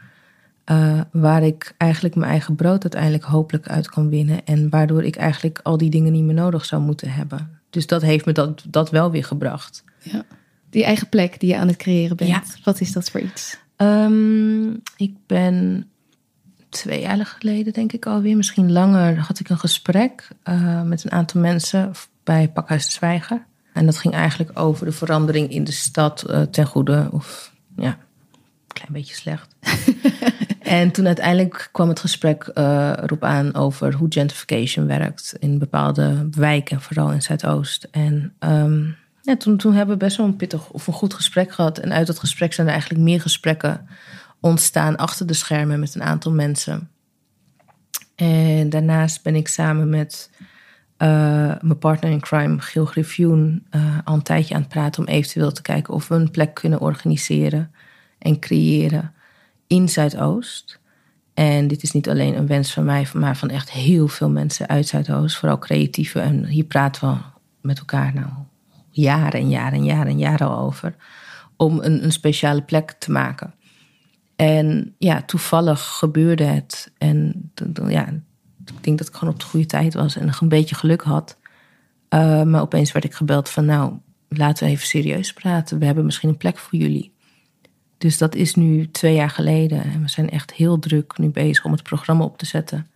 Uh, waar ik eigenlijk mijn eigen brood uiteindelijk hopelijk uit kan winnen. En waardoor ik eigenlijk al die dingen niet meer nodig zou moeten hebben. Dus dat heeft me dat, dat wel weer gebracht. Ja. Die eigen plek die je aan het creëren bent. Ja. Wat is dat voor iets? Um, ik ben twee jaar geleden, denk ik alweer, misschien langer, had ik een gesprek uh, met een aantal mensen bij Pakhuis de Zwijger. En dat ging eigenlijk over de verandering in de stad uh, ten goede. Of ja, een klein beetje slecht. (laughs) en toen uiteindelijk kwam het gesprek uh, erop aan over hoe gentrification werkt in bepaalde wijken, vooral in Zuidoost. En um, ja, toen, toen hebben we best wel een pittig of een goed gesprek gehad. En uit dat gesprek zijn er eigenlijk meer gesprekken ontstaan achter de schermen met een aantal mensen. En daarnaast ben ik samen met uh, mijn partner in crime, Gil Griffioen, uh, al een tijdje aan het praten om eventueel te kijken of we een plek kunnen organiseren en creëren in Zuidoost. En dit is niet alleen een wens van mij, maar van echt heel veel mensen uit Zuidoost, vooral creatieven. En hier praten we met elkaar nou jaren en jaren en jaren en jaren al over. Om een, een speciale plek te maken. En ja, toevallig gebeurde het. En ja, ik denk dat ik gewoon op de goede tijd was en nog een beetje geluk had. Uh, maar opeens werd ik gebeld van nou, laten we even serieus praten. We hebben misschien een plek voor jullie. Dus dat is nu twee jaar geleden en we zijn echt heel druk nu bezig om het programma op te zetten.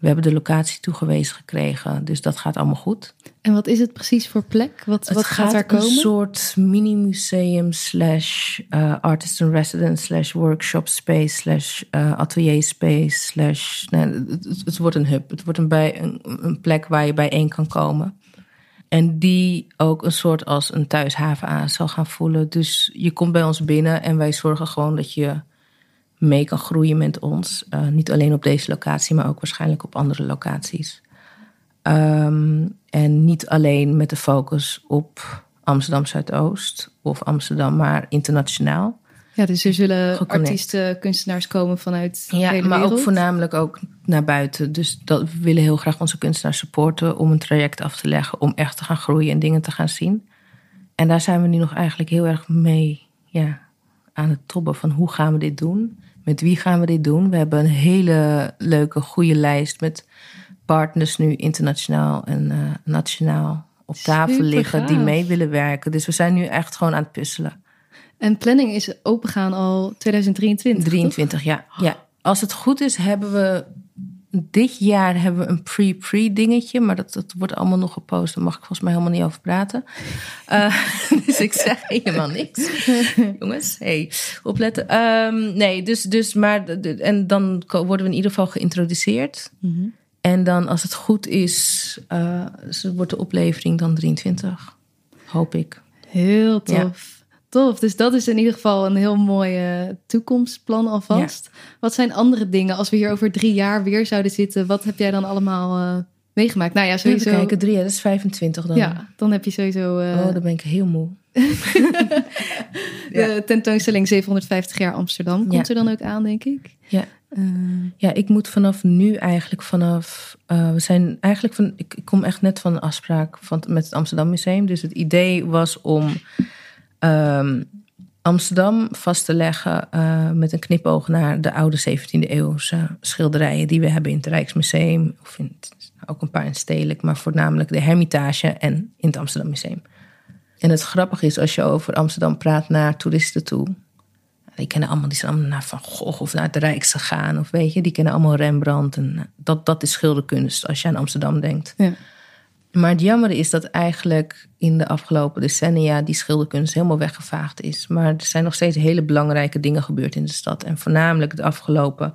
We hebben de locatie toegewezen gekregen, dus dat gaat allemaal goed. En wat is het precies voor plek? Wat, wat gaat, daar komen? Een soort mini-museum slash uh, artist in residence slash workshop space slash uh, atelier space slash... Nou, het, het, wordt een hub. Het wordt een, bij, een, een plek waar je bijeen kan komen. En die ook een soort als een thuishaven aan zal gaan voelen. Dus je komt bij ons binnen en wij zorgen gewoon dat je mee kan groeien met ons. Uh, niet alleen op deze locatie, maar ook waarschijnlijk op andere locaties. Um, en niet alleen met de focus op Amsterdam Zuidoost of Amsterdam, maar internationaal. Ja, dus er zullen artiesten, kunstenaars komen vanuit de ja, hele maar wereld. ook voornamelijk ook naar buiten. Dus dat, we willen heel graag onze kunstenaars supporten om een traject af te leggen, om echt te gaan groeien en dingen te gaan zien. En daar zijn we nu nog eigenlijk heel erg mee ja, aan het tobben van hoe gaan we dit doen? Met wie gaan we dit doen? We hebben een hele leuke, goede lijst met partners nu internationaal en uh, nationaal op tafel Super liggen die mee willen werken. Dus we zijn nu echt gewoon aan het puzzelen. En planning is opengaan al 2023. toch? 23, ja. ja. Als het goed is, hebben we dit jaar hebben we een pre-pre dingetje, maar dat, dat wordt allemaal nog gepost. Daar mag ik volgens mij helemaal niet over praten. Uh, (laughs) dus ik zeg helemaal niks. Jongens, hey, opletten. Um, nee, dus, dus maar en dan worden we in ieder geval geïntroduceerd. Mm -hmm. En dan, als het goed is, uh, wordt de oplevering dan 23. Hoop ik. Heel tof. Ja. Tof, dus dat is in ieder geval een heel mooi uh, toekomstplan alvast. Ja. Wat zijn andere dingen als we hier over drie jaar weer zouden zitten? Wat heb jij dan allemaal uh, meegemaakt? Nou ja, sowieso. Even kijken, drie jaar, dat is 25 dan. Ja, dan heb je sowieso. Uh... Oh, dan ben ik heel moe. (laughs) de ja. tentoonstelling 750 jaar Amsterdam komt ja. er dan ook aan, denk ik. Ja. ja, ik moet vanaf nu eigenlijk vanaf. we zijn eigenlijk van. Ik, ik, kom echt net van een afspraak van, met het Amsterdam Museum. Dus het idee was om. Um, Amsterdam vast te leggen uh, met een knipoog naar de oude 17e eeuwse schilderijen die we hebben in het Rijksmuseum. Of in ook een paar in Stedelijk, maar voornamelijk de Hermitage en in het Amsterdam Museum. En het grappige is, als je over Amsterdam praat naar toeristen toe. Die kennen allemaal, die zijn allemaal naar Van Gogh of naar het Rijks gegaan. Of weet je, die kennen allemaal Rembrandt. En dat, dat is schilderkunst als je aan Amsterdam denkt. Ja. Maar het jammer is dat eigenlijk in de afgelopen decennia die schilderkunst helemaal weggevaagd is. Maar er zijn nog steeds hele belangrijke dingen gebeurd in de stad. En voornamelijk de afgelopen,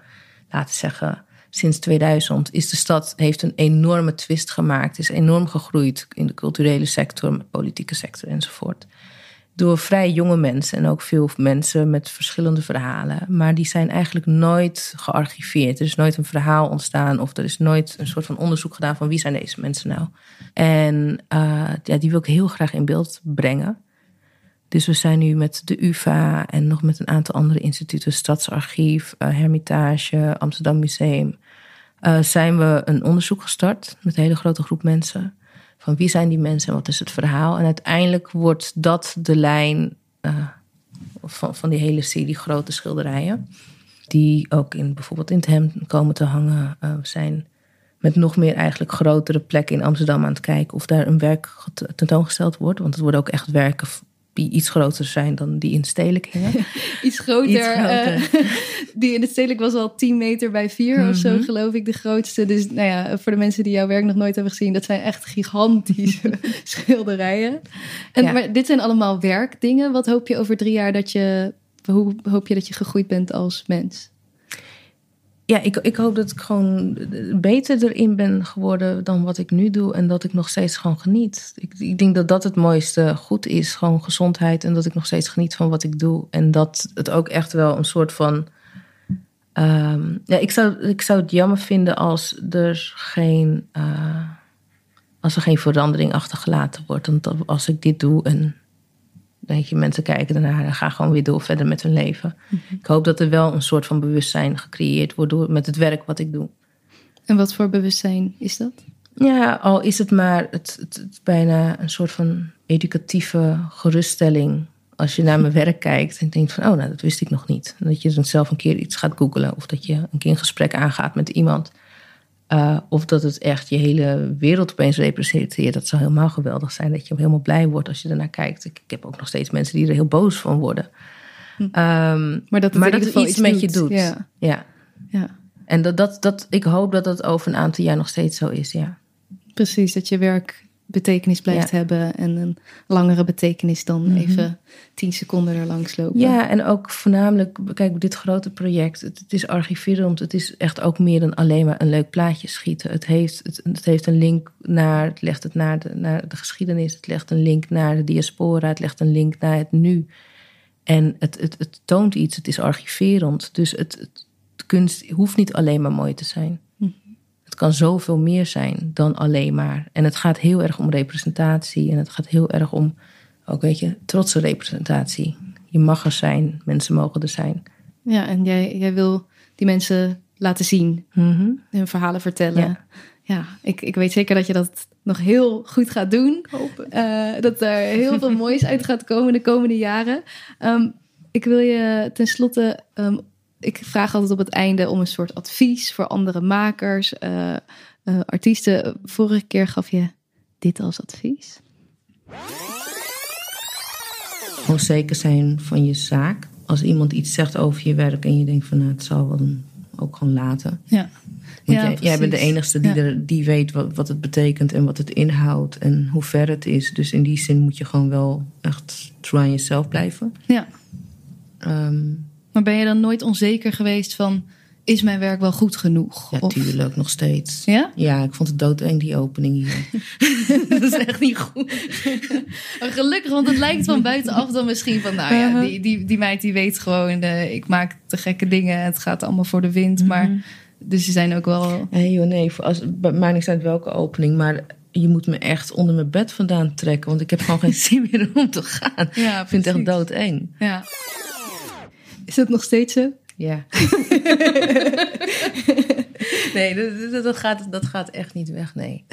laten we zeggen, sinds 2000 is de stad heeft een enorme twist gemaakt. Is enorm gegroeid in de culturele sector, politieke sector enzovoort. Door vrij jonge mensen en ook veel mensen met verschillende verhalen. Maar die zijn eigenlijk nooit gearchiveerd. Er is nooit een verhaal ontstaan of er is nooit een soort van onderzoek gedaan van wie zijn deze mensen nou. En uh, ja, die wil ik heel graag in beeld brengen. Dus we zijn nu met de UvA en nog met een aantal andere instituten, Stadsarchief, uh, Hermitage, Amsterdam Museum, uh, zijn we een onderzoek gestart met een hele grote groep mensen. Van wie zijn die mensen en wat is het verhaal? En uiteindelijk wordt dat de lijn uh, van, van die hele serie grote schilderijen. Die ook in, bijvoorbeeld in het hem komen te hangen. We zijn met nog meer eigenlijk grotere plekken in Amsterdam aan het kijken of daar een werk tentoongesteld wordt. Want het worden ook echt werken die iets groter zijn dan die in het stedelijk hingen. (laughs) iets groter. Iets groter. Uh, (laughs) die in het stedelijk was al 10 meter bij 4 mm-hmm. of zo, geloof ik, de grootste. Dus nou ja, voor de mensen die jouw werk nog nooit hebben gezien, dat zijn echt gigantische (laughs) schilderijen. En, ja. Maar dit zijn allemaal werkdingen. Wat hoop je over drie jaar dat je, hoe hoop je dat je gegroeid bent als mens? Ja, ik, ik hoop dat ik gewoon beter erin ben geworden dan wat ik nu doe. En dat ik nog steeds gewoon geniet. Ik, ik denk dat dat het mooiste goed is. Gewoon gezondheid. En dat ik nog steeds geniet van wat ik doe. En dat het ook echt wel een soort van. Um, ja, ik zou, ik zou het jammer vinden als er geen. Uh, als er geen verandering achtergelaten wordt. Want als ik dit doe en denk je, mensen kijken ernaar en gaan gewoon weer door verder met hun leven. Mm-hmm. Ik hoop dat er wel een soort van bewustzijn gecreëerd wordt door, met het werk wat ik doe. En wat voor bewustzijn is dat? Ja, al is het maar het, het, het bijna een soort van educatieve geruststelling. Als je naar mijn (laughs) werk kijkt en denkt van, oh, nou, dat wist ik nog niet. En dat je dan zelf een keer iets gaat googlen of dat je een keer een gesprek aangaat met iemand. Uh, of dat het echt je hele wereld opeens representeert. Dat zou helemaal geweldig zijn. Dat je helemaal blij wordt als je ernaar kijkt. Ik, ik heb ook nog steeds mensen die er heel boos van worden. Hm. Um, maar dat het, maar dat het iets, iets met je doet. Ja. ja. ja. En dat, dat, dat, ik hoop dat dat over een aantal jaar nog steeds zo is. Ja. Precies, dat je werk betekenis blijft ja. hebben en een langere betekenis dan mm-hmm. even tien seconden er langs lopen. Ja, en ook voornamelijk, kijk, dit grote project, het, het, is archiverend, het is echt ook meer dan alleen maar een leuk plaatje schieten. Het heeft, het, het heeft een link naar, het legt het naar de, naar de geschiedenis, het legt een link naar de diaspora, het legt een link naar het nu. En het, het, het toont iets, het is archiverend. Dus het, het, kunst hoeft niet alleen maar mooi te zijn. Het kan zoveel meer zijn dan alleen maar. En het gaat heel erg om representatie. En het gaat heel erg om, ook weet je, trotse representatie. Je mag er zijn, mensen mogen er zijn. Ja, en jij, jij wil die mensen laten zien, mm-hmm. hun verhalen vertellen. Ja, ja ik, ik weet zeker dat je dat nog heel goed gaat doen. Uh, dat er heel veel (laughs) moois uit gaat komen de komende jaren. Um, ik wil je tenslotte. Um, ik vraag altijd op het einde om een soort advies voor andere makers, uh, uh, artiesten. Vorige keer gaf je dit als advies. Gewoon zeker zijn van je zaak. Als iemand iets zegt over je werk en je denkt van nou, het zal wel dan ook gewoon laten. Ja. Want jij, jij, bent de enige die, er, die weet wat, wat het betekent en wat het inhoudt en hoe ver het is. Dus in die zin moet je gewoon wel echt true aan jezelf blijven. Ja. Um, maar ben je dan nooit onzeker geweest van... is mijn werk wel goed genoeg? Ja, tuurlijk, nog steeds. Ja? Ja, ik vond het doodeng, die opening hier. (laughs) dat is echt niet goed. gelukkig, want het lijkt van buitenaf dan misschien van... nou ja, die, die, die meid die weet gewoon... Uh, ik maak te gekke dingen, het gaat allemaal voor de wind. Mm -hmm. Maar dus ze zijn ook wel... Nee joh, nee, als, maakt niks uit welke opening, maar je moet me echt onder mijn bed vandaan trekken. Want ik heb gewoon geen (laughs) zin meer om te gaan. Ja, ik vind het echt doodeng. Ja. Is het nog steeds zo? Ja. (laughs) nee, dat, dat, gaat, dat gaat echt niet weg, nee.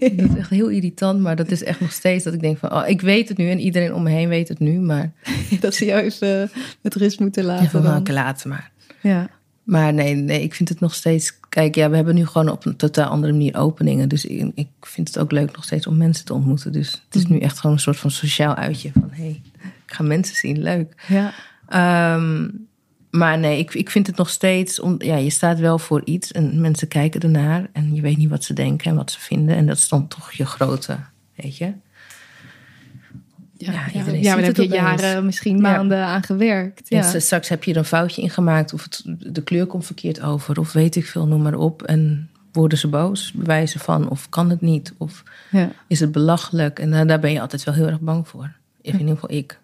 Dat is echt heel irritant, maar dat is echt nog steeds dat ik denk van... Oh, ik weet het nu en iedereen om me heen weet het nu, maar... (laughs) dat ze jou even met rust moeten laten. Maken laten, maar... Ja. Maar nee, nee, ik vind het nog steeds... Kijk, ja, we hebben nu gewoon op een totaal andere manier openingen. Dus ik, ik vind het ook leuk nog steeds om mensen te ontmoeten. Dus het is nu echt gewoon een soort van sociaal uitje. Van, hé, hey, ik ga mensen zien, leuk. Ja. Um, maar nee, ik, ik vind het nog steeds. Om, ja, je staat wel voor iets en mensen kijken ernaar. En je weet niet wat ze denken en wat ze vinden. En dat is dan toch je grote, weet je. Ja, ja, ja, maar daar heb je jaren, misschien maanden ja. aan gewerkt. Ja. En straks heb je er een foutje in gemaakt. Of het, de kleur komt verkeerd over. Of weet ik veel, noem maar op. En worden ze boos, bewijzen van. Of kan het niet. Of is het belachelijk. En daar, daar ben je altijd wel heel erg bang voor. In ieder geval ik.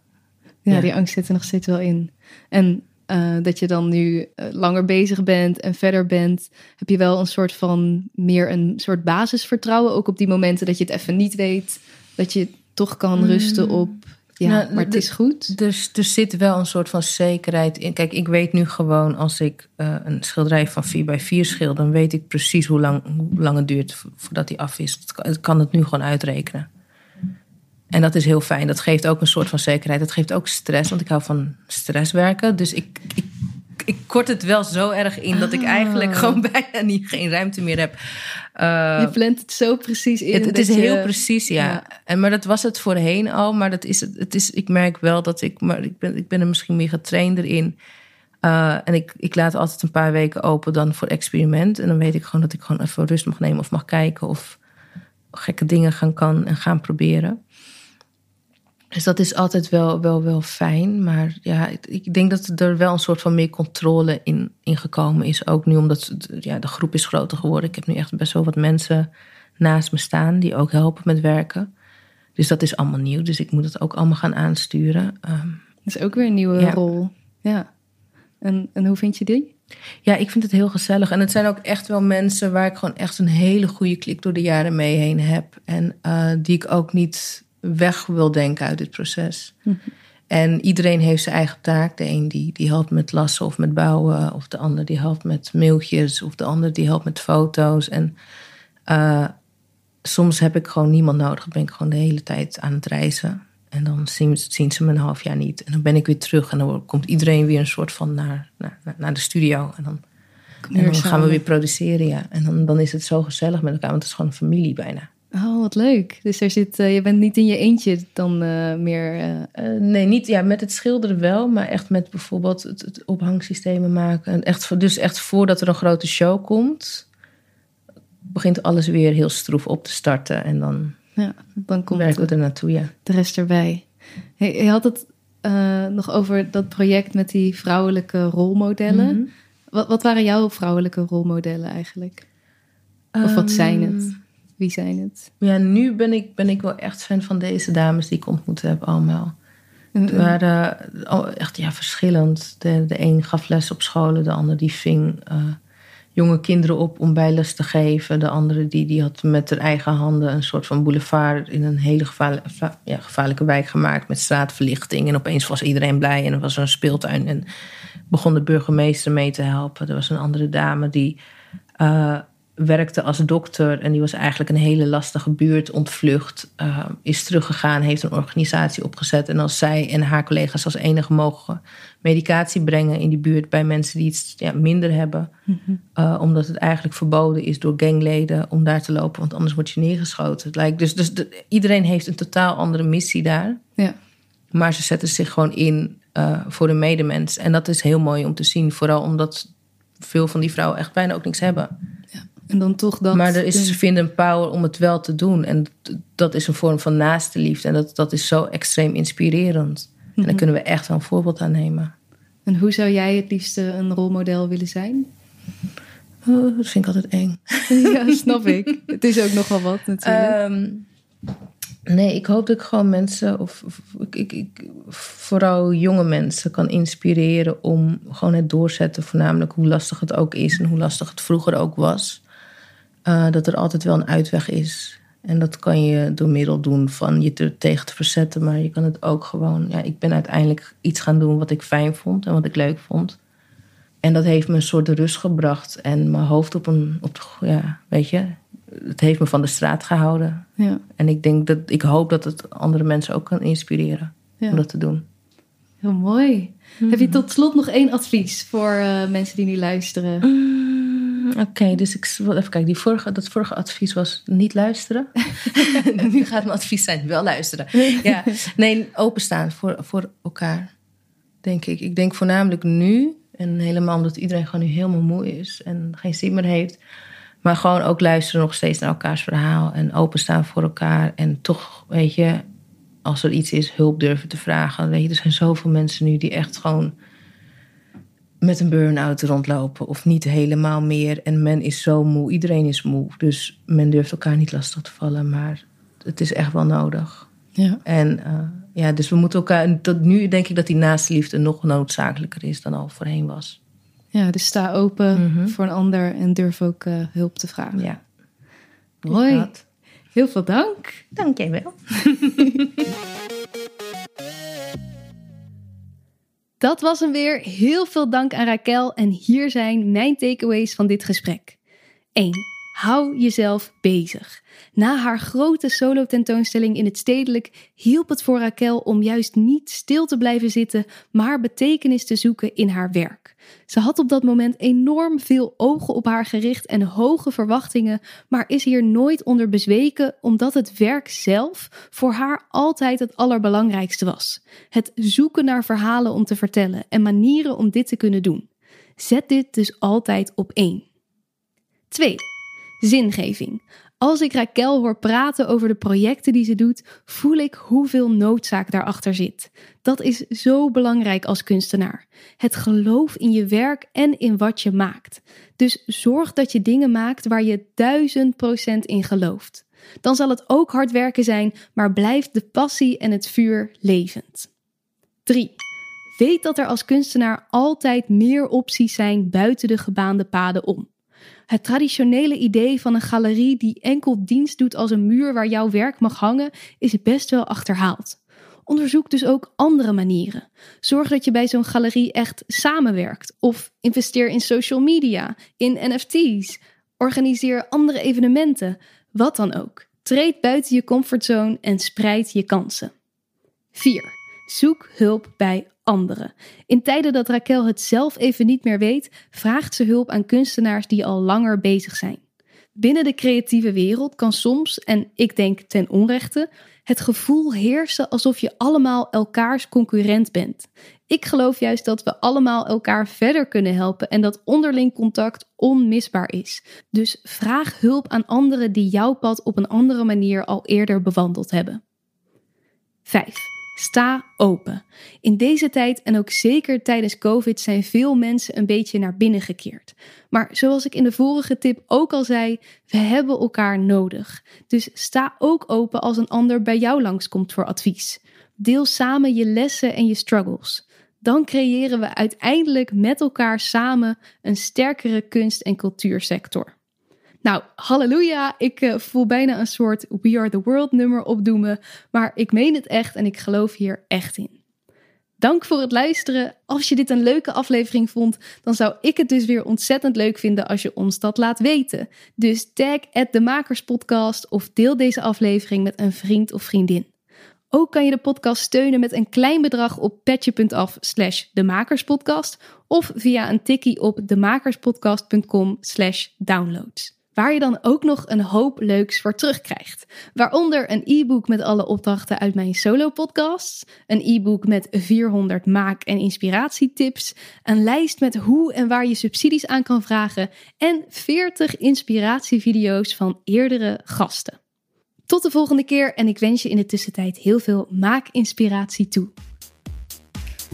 Ja, die angst zit er nog steeds wel in. En uh, dat je dan nu uh, langer bezig bent en verder bent, heb je wel een soort van meer een soort basisvertrouwen. Ook op die momenten dat je het even niet weet, dat je toch kan rusten op. Ja, nou, maar het is goed. Dus er zit wel een soort van zekerheid in. Kijk, ik weet nu gewoon als ik uh, een schilderij van 4 bij 4 schilder, dan weet ik precies hoe lang, hoe lang het duurt voordat die af is. Ik kan het nu gewoon uitrekenen. En dat is heel fijn. Dat geeft ook een soort van zekerheid. Dat geeft ook stress, want ik hou van stresswerken. Dus ik, ik, ik kort het wel zo erg in dat ik eigenlijk (laughs) gewoon bijna niet, geen ruimte meer heb. Uh, je plant het zo precies in. Het, het is je, heel precies, ja. ja. En, maar dat was het voorheen al. Maar dat is, het is, ik merk wel dat ik, maar ik ben, ik ben er misschien meer getrainder in. Uh, en ik, ik laat altijd een paar weken open dan voor experiment. En dan weet ik gewoon dat ik gewoon even rust mag nemen of mag kijken of gekke dingen gaan kan en gaan proberen. Dus dat is altijd wel, wel, wel fijn. Maar ja, ik denk dat er wel een soort van meer controle in, in gekomen is. Ook nu omdat ja, de groep is groter geworden. Ik heb nu echt best wel wat mensen naast me staan die ook helpen met werken. Dus dat is allemaal nieuw. Dus ik moet het ook allemaal gaan aansturen. Um, dat is ook weer een nieuwe ja. rol. Ja. En, en hoe vind je die? Ja, ik vind het heel gezellig. En het zijn ook echt wel mensen waar ik gewoon echt een hele goede klik door de jaren mee heen heb. En uh, die ik ook niet weg wil denken uit dit proces. Mm -hmm. En iedereen heeft zijn eigen taak. De een die, die helpt met lassen of met bouwen. Of de ander die helpt met mailtjes. Of de ander die helpt met foto's. En uh, soms heb ik gewoon niemand nodig. Dan ben ik gewoon de hele tijd aan het reizen. En dan zien, zien ze me een half jaar niet. En dan ben ik weer terug. En dan komt iedereen weer een soort van naar, naar, naar de studio. En dan, en dan gaan we weer produceren, ja. En dan, dan is het zo gezellig met elkaar. Want het is gewoon een familie bijna. Oh, wat leuk. Dus er zit, uh, je bent niet in je eentje dan uh, meer. Uh... nee, niet ja, met het schilderen wel, maar echt met bijvoorbeeld het, het ophangsystemen maken. En echt, dus echt voordat er een grote show komt, begint alles weer heel stroef op te starten. En dan, ja, dan komt werken we er naartoe, ja. De rest erbij. Hey, je had het nog over dat project met die vrouwelijke rolmodellen. Mm -hmm. wat, wat, waren jouw vrouwelijke rolmodellen eigenlijk? Of wat zijn het? Um, Wie zijn het? Ja, nu ben ik, ben ik wel echt fan van deze dames die ik ontmoet heb allemaal. Het waren uh, echt ja, verschillend. De, de een gaf les op scholen, de ander die ving uh, jonge kinderen op om bijles te geven. De andere die, die had met haar eigen handen een soort van boulevard in een hele gevaarlijke, ja, gevaarlijke wijk gemaakt met straatverlichting. En opeens was iedereen blij en er was een speeltuin en begon de burgemeester mee te helpen. Er was een andere dame die uh, werkte als dokter en die was eigenlijk een hele lastige buurt ontvlucht. Uh, is teruggegaan, heeft een organisatie opgezet. En als zij en haar collega's als enige mogen medicatie brengen in die buurt bij mensen die iets ja, minder hebben. uh, omdat het eigenlijk verboden is door gangleden om daar te lopen, want anders word je neergeschoten. Het lijkt dus dus de, iedereen heeft een totaal andere missie daar. Ja. Maar ze zetten zich gewoon in uh, voor de medemens. En dat is heel mooi om te zien, vooral omdat veel van die vrouwen echt bijna ook niks hebben. En dan toch dat. Maar er is, ze vinden een power om het wel te doen. En dat is een vorm van naaste liefde. En dat, dat is zo extreem inspirerend. En daar kunnen we echt wel een voorbeeld aan nemen. En hoe zou jij het liefste een rolmodel willen zijn? Oh, dat vind ik altijd eng. (laughs) ja, (laughs) snap ik. Het is ook nogal wat natuurlijk. Um, nee, ik hoop dat ik gewoon mensen, of, of ik, ik, vooral jonge mensen, kan inspireren om gewoon het doorzetten. Voornamelijk hoe lastig het ook is en hoe lastig het vroeger ook was. Uh, dat er altijd wel een uitweg is. En dat kan je door middel doen van je er tegen te verzetten. Maar je kan het ook gewoon. Ja, ik ben uiteindelijk iets gaan doen wat ik fijn vond en wat ik leuk vond. En dat heeft me een soort rust gebracht. En mijn hoofd op een. Op, ja, weet je. Het heeft me van de straat gehouden. Ja. En ik denk dat ik hoop dat het andere mensen ook kan inspireren Ja. om dat te doen. Heel mooi. Heb je tot slot nog één advies voor uh, mensen die nu luisteren? Mm, Oké, okay, dus ik wil even kijken. Die vorige, dat vorige advies was niet luisteren. (laughs) nu gaat mijn advies zijn wel luisteren. Ja, nee, openstaan voor, voor elkaar, denk ik. Ik denk voornamelijk nu, en helemaal omdat iedereen gewoon nu helemaal moe is en geen zin meer heeft. Maar gewoon ook luisteren nog steeds naar elkaars verhaal en openstaan voor elkaar. En toch, weet je, als er iets is, hulp durven te vragen. Weet je, er zijn zoveel mensen nu die echt gewoon met een burn-out rondlopen of niet helemaal meer. En men is zo moe, iedereen is moe. Dus men durft elkaar niet lastig te vallen, maar het is echt wel nodig. Ja. En uh, ja, dus we moeten elkaar. Tot nu denk ik dat die naaste liefde nog noodzakelijker is dan al voorheen was. Ja, dus sta open mm-hmm. voor een ander en durf ook uh, hulp te vragen. Ja. Mooi. Heel veel dank. Dank jij wel. (laughs) Dat was hem weer. Heel veel dank aan Raquel. En hier zijn mijn takeaways van dit gesprek. 1. Hou jezelf bezig. Na haar grote solo-tentoonstelling in het stedelijk hielp het voor Raquel om juist niet stil te blijven zitten, maar betekenis te zoeken in haar werk. Ze had op dat moment enorm veel ogen op haar gericht en hoge verwachtingen, maar is hier nooit onder bezweken omdat het werk zelf voor haar altijd het allerbelangrijkste was. Het zoeken naar verhalen om te vertellen en manieren om dit te kunnen doen. Zet dit dus altijd op één. 2. Zingeving. Als ik Raquel hoor praten over de projecten die ze doet, voel ik hoeveel noodzaak daarachter zit. Dat is zo belangrijk als kunstenaar. Het geloof in je werk en in wat je maakt. Dus zorg dat je dingen maakt waar je duizend procent in gelooft. Dan zal het ook hard werken zijn, maar blijft de passie en het vuur levend. 3. Weet dat er als kunstenaar altijd meer opties zijn buiten de gebaande paden om. Het traditionele idee van een galerie die enkel dienst doet als een muur waar jouw werk mag hangen, is best wel achterhaald. Onderzoek dus ook andere manieren. Zorg dat je bij zo'n galerie echt samenwerkt. Of investeer in social media, in NFT's. Organiseer andere evenementen. Wat dan ook. Treed buiten je comfortzone en spreid je kansen. 4. Zoek hulp bij anderen. In tijden dat Raquel het zelf even niet meer weet, vraagt ze hulp aan kunstenaars die al langer bezig zijn. Binnen de creatieve wereld kan soms, en ik denk ten onrechte, het gevoel heersen alsof je allemaal elkaars concurrent bent. Ik geloof juist dat we allemaal elkaar verder kunnen helpen en dat onderling contact onmisbaar is. Dus vraag hulp aan anderen die jouw pad op een andere manier al eerder bewandeld hebben. 5. Sta open. In deze tijd en ook zeker tijdens COVID zijn veel mensen een beetje naar binnen gekeerd. Maar zoals ik in de vorige tip ook al zei, we hebben elkaar nodig. Dus sta ook open als een ander bij jou langskomt voor advies. Deel samen je lessen en je struggles. Dan creëren we uiteindelijk met elkaar samen een sterkere kunst- en cultuursector. Nou, halleluja, ik uh, voel bijna een soort We Are The World nummer opdoemen, maar ik meen het echt en ik geloof hier echt in. Dank voor het luisteren. Als je dit een leuke aflevering vond, dan zou ik het dus weer ontzettend leuk vinden als je ons dat laat weten. Dus tag de Makerspodcast of deel deze aflevering met een vriend of vriendin. Ook kan je de podcast steunen met een klein bedrag op petje.af slash demakerspodcast of via een tikkie op demakerspodcast.com slash downloads waar je dan ook nog een hoop leuks voor terugkrijgt. Waaronder een e-book met alle opdrachten uit mijn solo-podcasts, een e-book met 400 maak- en inspiratietips, een lijst met hoe en waar je subsidies aan kan vragen en 40 inspiratievideo's van eerdere gasten. Tot de volgende keer en ik wens je in de tussentijd heel veel maakinspiratie toe.